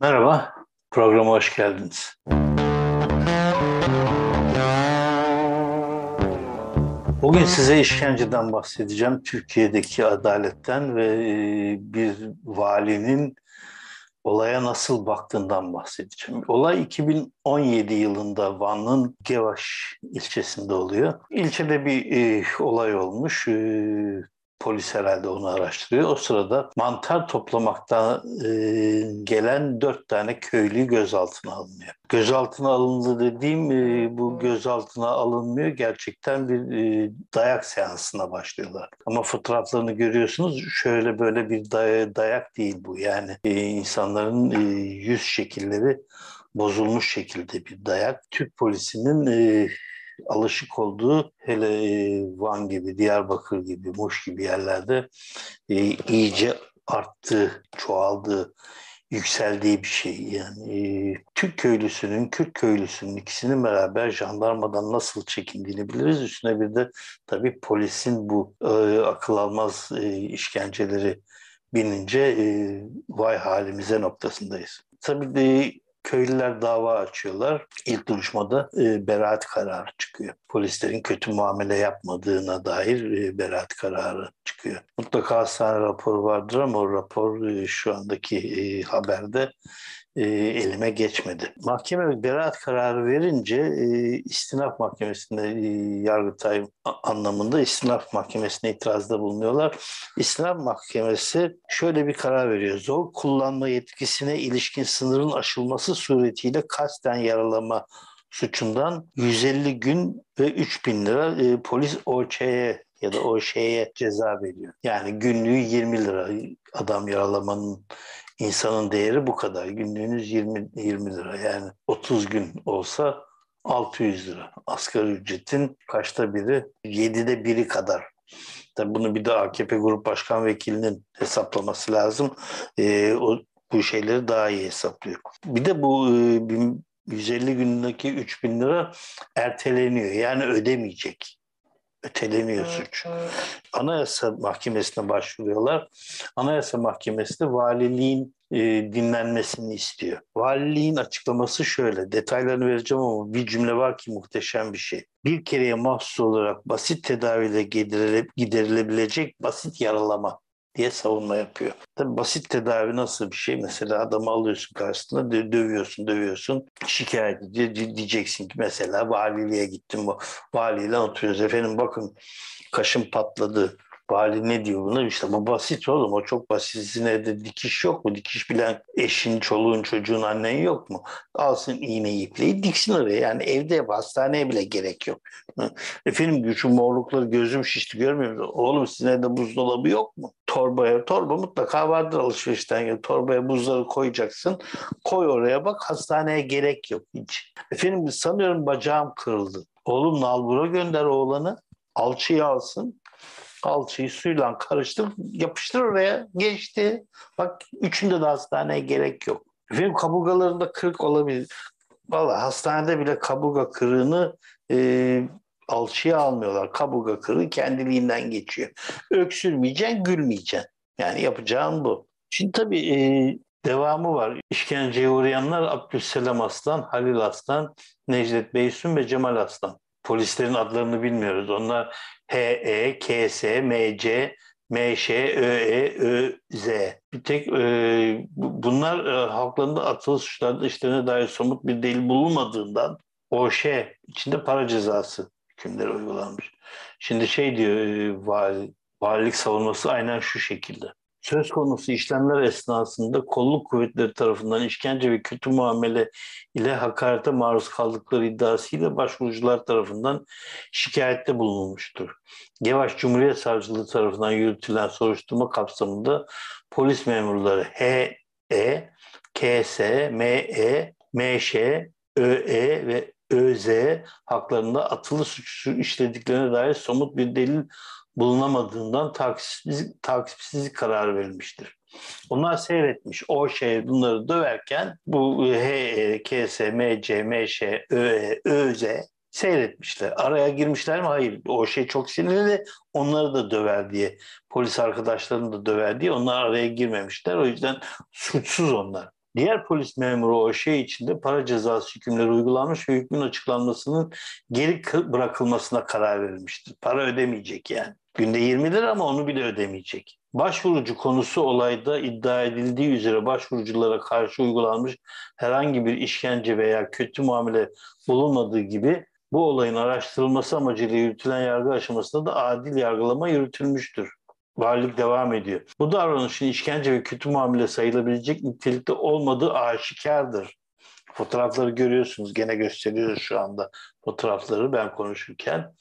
Merhaba, programa hoş geldiniz. Bugün size işkenceden bahsedeceğim, Türkiye'deki adaletten ve e, bir valinin olaya nasıl baktığından bahsedeceğim. Olay 2017 yılında Van'ın Gevaş ilçesinde oluyor. İlçede bir e, olay olmuş. E, Polis herhalde onu araştırıyor. O sırada mantar toplamaktan e, gelen dört tane köylü gözaltına alınıyor. Gözaltına alındı dediğim e, bu gözaltına alınmıyor. Gerçekten bir e, dayak seansına başlıyorlar. Ama fotoğraflarını görüyorsunuz. Şöyle böyle bir day- dayak değil bu. Yani e, insanların e, yüz şekilleri bozulmuş şekilde bir dayak. Türk polisinin e, alışık olduğu hele e, Van gibi, Diyarbakır gibi, Muş gibi yerlerde e, iyice arttı, çoğaldı, yükseldiği bir şey. Yani e, Türk köylüsünün, Kürt köylüsünün ikisinin beraber jandarmadan nasıl çekindiğini biliriz. Üstüne bir de tabii polisin bu e, akıl almaz e, işkenceleri binince e, vay halimize noktasındayız. Tabii de köylüler dava açıyorlar. İlk duruşmada e, beraat kararı çıkıyor. Polislerin kötü muamele yapmadığına dair e, beraat kararı çıkıyor. Mutlaka hastane raporu vardır ama o rapor e, şu andaki e, haberde e, elime geçmedi. Mahkeme beraat kararı verince e, istinaf mahkemesinde e, Yargıtay anlamında istinaf mahkemesine itirazda bulunuyorlar. İstinaf mahkemesi şöyle bir karar veriyor. Zor kullanma yetkisine ilişkin sınırın aşılması suretiyle kasten yaralama suçundan 150 gün ve 3000 lira e, polis OÇ'ye ya da o şeye ceza veriyor. Yani günlüğü 20 lira adam yaralamanın insanın değeri bu kadar. Günlüğünüz 20, 20 lira yani 30 gün olsa 600 lira. Asgari ücretin kaçta biri? 7'de biri kadar. Tabii bunu bir de AKP Grup Başkan Vekilinin hesaplaması lazım. Ee, o bu şeyleri daha iyi hesaplıyor. Bir de bu e, 150 gündeki 3000 lira erteleniyor. Yani ödemeyecek öteleniyor suç. Anayasa Mahkemesi'ne başvuruyorlar. Anayasa Mahkemesi de valiliğin e, dinlenmesini istiyor. Valiliğin açıklaması şöyle, detaylarını vereceğim ama bir cümle var ki muhteşem bir şey. Bir kereye mahsus olarak basit tedaviyle giderilebilecek basit yaralama diye savunma yapıyor. Tabii basit tedavi nasıl bir şey? Mesela adamı alıyorsun karşısına dövüyorsun, dövüyorsun. Şikayet ediyor. Diyeceksin ki mesela valiliğe gittim. Valiyle oturuyoruz. Efendim bakın kaşım patladı. Vali ne diyor buna? İşte bu basit oğlum. O çok basit. Sizin evde dikiş yok mu? Dikiş bilen eşin, çoluğun, çocuğun, annen yok mu? Alsın iğne ipleyi diksin oraya. Yani evde hastaneye bile gerek yok. Efendim şu morlukları gözüm şişti görmüyor musun? Oğlum sizin evde buzdolabı yok mu? Torbaya, torba mutlaka vardır alışverişten. Yani torbaya buzları koyacaksın. Koy oraya bak hastaneye gerek yok hiç. Efendim sanıyorum bacağım kırıldı. Oğlum nalbura gönder oğlanı. Alçıyı alsın alçıyı suyla karıştır, yapıştır oraya geçti. Bak üçünde de hastaneye gerek yok. Efendim kaburgalarında kırık olabilir. Valla hastanede bile kaburga kırığını e, alçıya almıyorlar. Kaburga kırığı kendiliğinden geçiyor. Öksürmeyeceksin, gülmeyeceksin. Yani yapacağın bu. Şimdi tabii e, devamı var. İşkenceye uğrayanlar Abdülselam Aslan, Halil Aslan, Necdet Beysun ve Cemal Aslan. Polislerin adlarını bilmiyoruz. Onlar H, E, K, S, M, C, M, Ş, Ö, E, Ö, Z. Bir tek e, bunlar e, halklarında atılı suçlarda işlerine dair somut bir delil bulunmadığından o şey içinde para cezası hükümleri uygulanmış. Şimdi şey diyor e, vali, valilik savunması aynen şu şekilde söz konusu işlemler esnasında kolluk kuvvetleri tarafından işkence ve kötü muamele ile hakarete maruz kaldıkları iddiasıyla başvurucular tarafından şikayette bulunmuştur. Gevaş Cumhuriyet Savcılığı tarafından yürütülen soruşturma kapsamında polis memurları H, E, K, S, M, E, M, Ş, Ö, E ve ÖZ haklarında atılı suç işlediklerine dair somut bir delil bulunamadığından takipsizlik, takipsizlik kararı verilmiştir. Onlar seyretmiş. O şey bunları döverken bu H, K, S, M, C, M, Ş, Ö, Ö, Z seyretmişler. Araya girmişler mi? Hayır. O şey çok sinirli. Onları da döver diye. Polis arkadaşlarını da döver diye. Onlar araya girmemişler. O yüzden suçsuz onlar. Diğer polis memuru o şey içinde para cezası hükümleri uygulanmış ve hükmün açıklanmasının geri bırakılmasına karar verilmiştir. Para ödemeyecek yani. Günde 20 lira ama onu bile ödemeyecek. Başvurucu konusu olayda iddia edildiği üzere başvuruculara karşı uygulanmış herhangi bir işkence veya kötü muamele bulunmadığı gibi bu olayın araştırılması amacıyla yürütülen yargı aşamasında da adil yargılama yürütülmüştür. Valilik devam ediyor. Bu davranışın işkence ve kötü muamele sayılabilecek nitelikte olmadığı aşikardır. Fotoğrafları görüyorsunuz. Gene gösteriyoruz şu anda fotoğrafları ben konuşurken.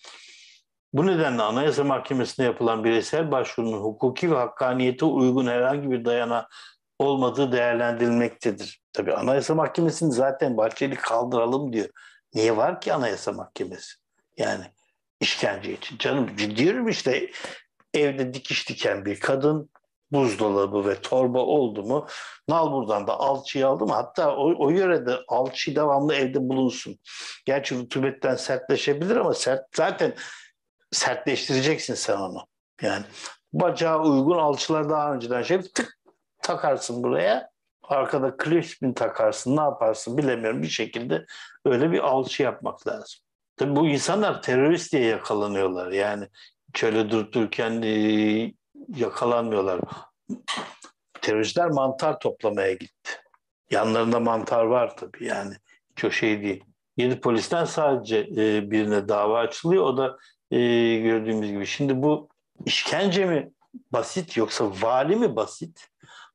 Bu nedenle Anayasa Mahkemesi'ne yapılan bireysel başvurunun hukuki ve hakkaniyete uygun herhangi bir dayana olmadığı değerlendirilmektedir. Tabii Anayasa Mahkemesi'ni zaten Bahçeli kaldıralım diyor. Niye var ki Anayasa Mahkemesi? Yani işkence için. Canım diyorum işte evde dikiş diken bir kadın buzdolabı ve torba oldu mu Nalbur'dan da alçıyı aldı mı hatta o, o yörede alçı devamlı evde bulunsun. Gerçi rutubetten sertleşebilir ama sert zaten sertleştireceksin sen onu. Yani bacağı uygun alçılar daha önceden şey tık takarsın buraya. Arkada klipsini takarsın ne yaparsın bilemiyorum bir şekilde öyle bir alçı yapmak lazım. Tabii bu insanlar terörist diye yakalanıyorlar yani şöyle durup dururken e, yakalanmıyorlar. Teröristler mantar toplamaya gitti. Yanlarında mantar var tabii yani çok şey değil. Yedi polisten sadece e, birine dava açılıyor. O da e, gördüğümüz gibi. Şimdi bu işkence mi basit yoksa vali mi basit?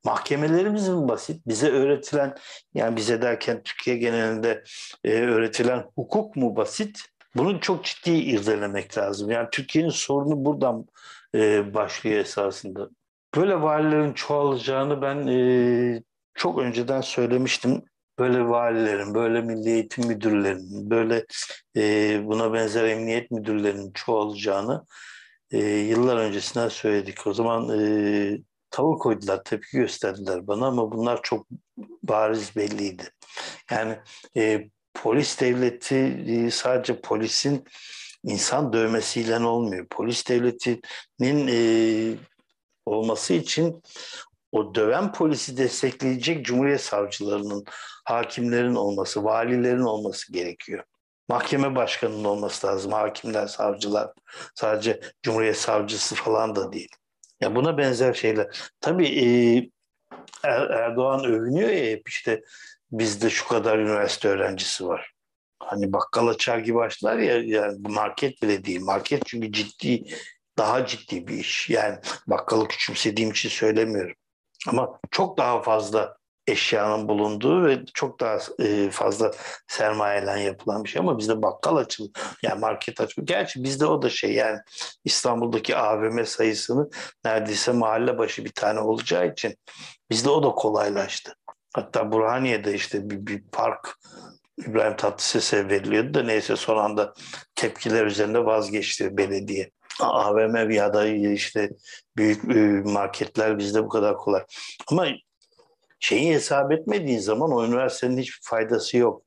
Mahkemelerimiz mi basit? Bize öğretilen yani bize derken Türkiye genelinde e, öğretilen hukuk mu basit? Bunu çok ciddi irdelemek lazım. Yani Türkiye'nin sorunu buradan e, başlıyor esasında. Böyle valilerin çoğalacağını ben e, çok önceden söylemiştim böyle valilerin, böyle milli eğitim müdürlerinin, böyle e, buna benzer emniyet müdürlerinin çoğalacağını e, yıllar öncesinden söyledik. O zaman e, tavır koydular, tepki gösterdiler bana ama bunlar çok bariz belliydi. Yani e, polis devleti e, sadece polisin insan dövmesiyle olmuyor. Polis devletinin e, olması için o döven polisi destekleyecek cumhuriyet savcılarının, hakimlerin olması, valilerin olması gerekiyor. Mahkeme başkanının olması lazım. Hakimler, savcılar. Sadece cumhuriyet savcısı falan da değil. Ya buna benzer şeyler. Tabii e, er, Erdoğan övünüyor ya hep işte bizde şu kadar üniversite öğrencisi var. Hani bakkal açar gibi açtılar ya yani market bile değil. Market çünkü ciddi daha ciddi bir iş. Yani bakkalı küçümsediğim için söylemiyorum. Ama çok daha fazla eşyanın bulunduğu ve çok daha e, fazla sermayeyle yapılan bir şey ama bizde bakkal açıldı. Yani market açıldı. Gerçi bizde o da şey yani İstanbul'daki AVM sayısını neredeyse mahalle başı bir tane olacağı için bizde o da kolaylaştı. Hatta Burhaniye'de işte bir, bir park İbrahim Tatlıses'e veriliyordu da neyse son anda tepkiler üzerinde vazgeçti belediye. AVM ya da işte büyük marketler bizde bu kadar kolay. Ama şeyi hesap etmediğin zaman o üniversitenin hiçbir faydası yok.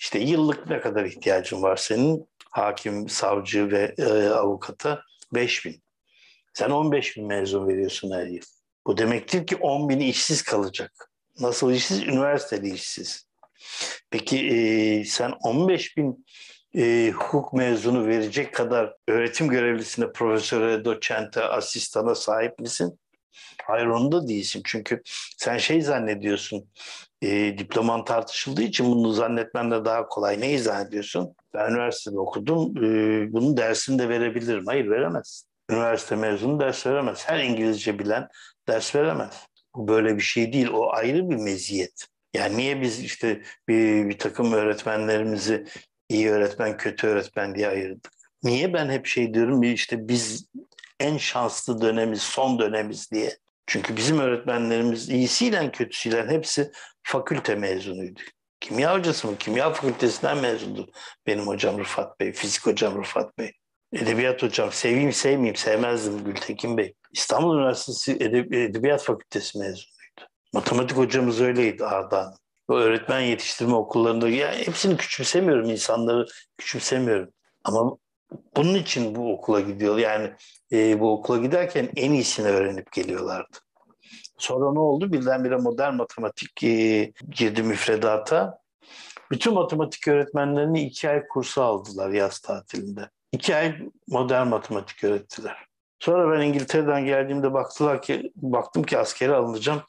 İşte yıllık ne kadar ihtiyacın var senin? Hakim, savcı ve e, avukata 5 bin. Sen 15 bin mezun veriyorsun her yıl. Bu demektir ki 10 bin işsiz kalacak. Nasıl işsiz? Üniversiteli işsiz. Peki e, sen 15 bin e, hukuk mezunu verecek kadar öğretim görevlisine, profesöre, doçente, asistana sahip misin? Hayır onu da değilsin. Çünkü sen şey zannediyorsun, e, diploman tartışıldığı için bunu zannetmen de daha kolay. Neyi zannediyorsun? Ben üniversitede okudum, e, bunun dersini de verebilirim. Hayır veremez. Üniversite mezunu ders veremez. Her İngilizce bilen ders veremez. Bu böyle bir şey değil. O ayrı bir meziyet. Yani niye biz işte bir, bir takım öğretmenlerimizi iyi öğretmen, kötü öğretmen diye ayırdık. Niye ben hep şey diyorum işte biz en şanslı dönemiz, son dönemiz diye. Çünkü bizim öğretmenlerimiz iyisiyle kötüsüyle hepsi fakülte mezunuydu. Kimya hocası mı? Kimya fakültesinden mezundu benim hocam Rıfat Bey, fizik hocam Rıfat Bey. Edebiyat hocam, seveyim sevmeyeyim sevmezdim Gültekin Bey. İstanbul Üniversitesi Edebiyat Fakültesi mezunuydu. Matematik hocamız öyleydi Ardahan o öğretmen yetiştirme okullarında ya hepsini küçümsemiyorum insanları küçümsemiyorum ama bunun için bu okula gidiyor yani e, bu okula giderken en iyisini öğrenip geliyorlardı. Sonra ne oldu? Birdenbire modern matematik e, girdi müfredata. Bütün matematik öğretmenlerini iki ay kursu aldılar yaz tatilinde. İki ay modern matematik öğrettiler. Sonra ben İngiltere'den geldiğimde baktılar ki baktım ki askere alınacağım.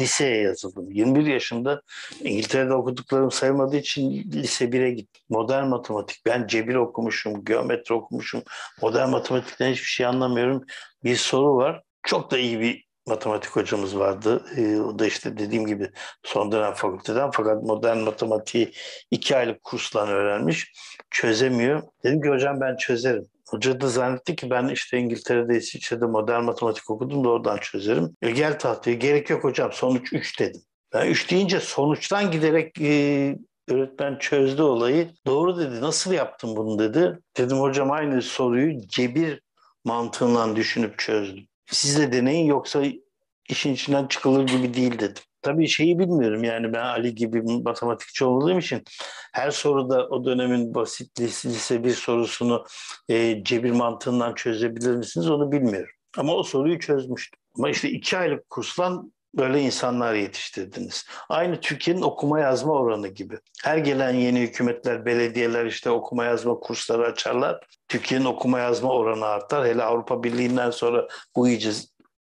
Liseye yazıldım. 21 yaşında İngiltere'de okuduklarım sayılmadığı için lise 1'e gittim. Modern matematik. Ben cebir okumuşum, geometri okumuşum. Modern matematikten hiçbir şey anlamıyorum. Bir soru var. Çok da iyi bir matematik hocamız vardı. Ee, o da işte dediğim gibi son dönem fakülteden fakat modern matematiği iki aylık kursla öğrenmiş. Çözemiyor. Dedim ki hocam ben çözerim. Hoca da zannetti ki ben işte İngiltere'de, İsviçre'de modern matematik okudum da oradan çözerim. E gel tahtaya gerek yok hocam sonuç 3 dedim. Ben 3 deyince sonuçtan giderek e, öğretmen çözdü olayı. Doğru dedi nasıl yaptın bunu dedi. Dedim hocam aynı soruyu cebir mantığından düşünüp çözdüm. Siz de deneyin yoksa işin içinden çıkılır gibi değil dedim. Tabii şeyi bilmiyorum yani ben Ali gibi matematikçi olduğum için her soruda o dönemin basit lise bir sorusunu e, cebir mantığından çözebilir misiniz onu bilmiyorum. Ama o soruyu çözmüştüm. Ama işte iki aylık kurslan böyle insanlar yetiştirdiniz. Aynı Türkiye'nin okuma yazma oranı gibi. Her gelen yeni hükümetler, belediyeler işte okuma yazma kursları açarlar. Türkiye'nin okuma yazma oranı artar. Hele Avrupa Birliği'nden sonra bu iyice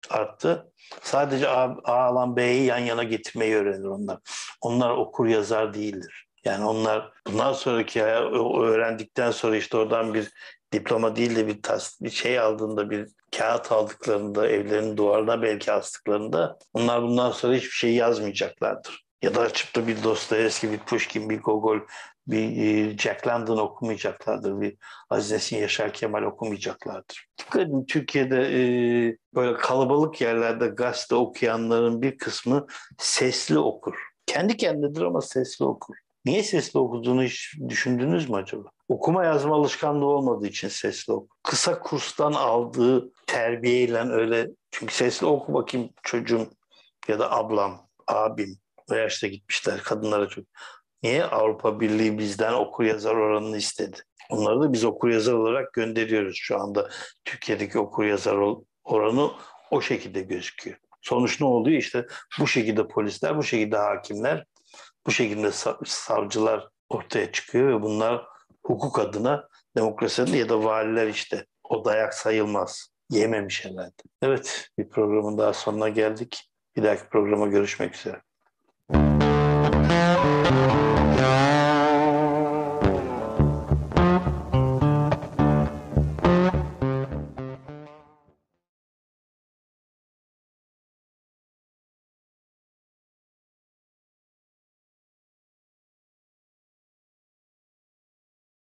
arttı. Sadece A, A alan B'yi yan yana getirmeyi öğrenir onlar. Onlar okur yazar değildir. Yani onlar bundan sonraki öğrendikten sonra işte oradan bir diploma değil de bir, tas, bir şey aldığında bir kağıt aldıklarında evlerinin duvarına belki astıklarında onlar bundan sonra hiçbir şey yazmayacaklardır. Ya da açıp da bir Dostoyevski, bir Pushkin, bir Gogol, bir e, Jack London okumayacaklardır. Bir Aziz Nesin Yaşar Kemal okumayacaklardır. Dikkat edin Türkiye'de e, böyle kalabalık yerlerde gazete okuyanların bir kısmı sesli okur. Kendi kendidir ama sesli okur. Niye sesli okuduğunu hiç düşündünüz mü acaba? Okuma yazma alışkanlığı olmadığı için sesli oku. Kısa kurstan aldığı terbiyeyle öyle çünkü sesli oku bakayım çocuğum ya da ablam, abim o yaşta gitmişler kadınlara çok. Niye? Avrupa Birliği bizden okur yazar oranını istedi. Onları da biz okur yazar olarak gönderiyoruz şu anda. Türkiye'deki okur yazar oranı o şekilde gözüküyor. Sonuç ne oluyor? İşte bu şekilde polisler, bu şekilde hakimler, bu şekilde savcılar ortaya çıkıyor ve bunlar hukuk adına demokrasi adına ya da valiler işte o dayak sayılmaz. Yememiş herhalde. Evet bir programın daha sonuna geldik. Bir dahaki programa görüşmek üzere.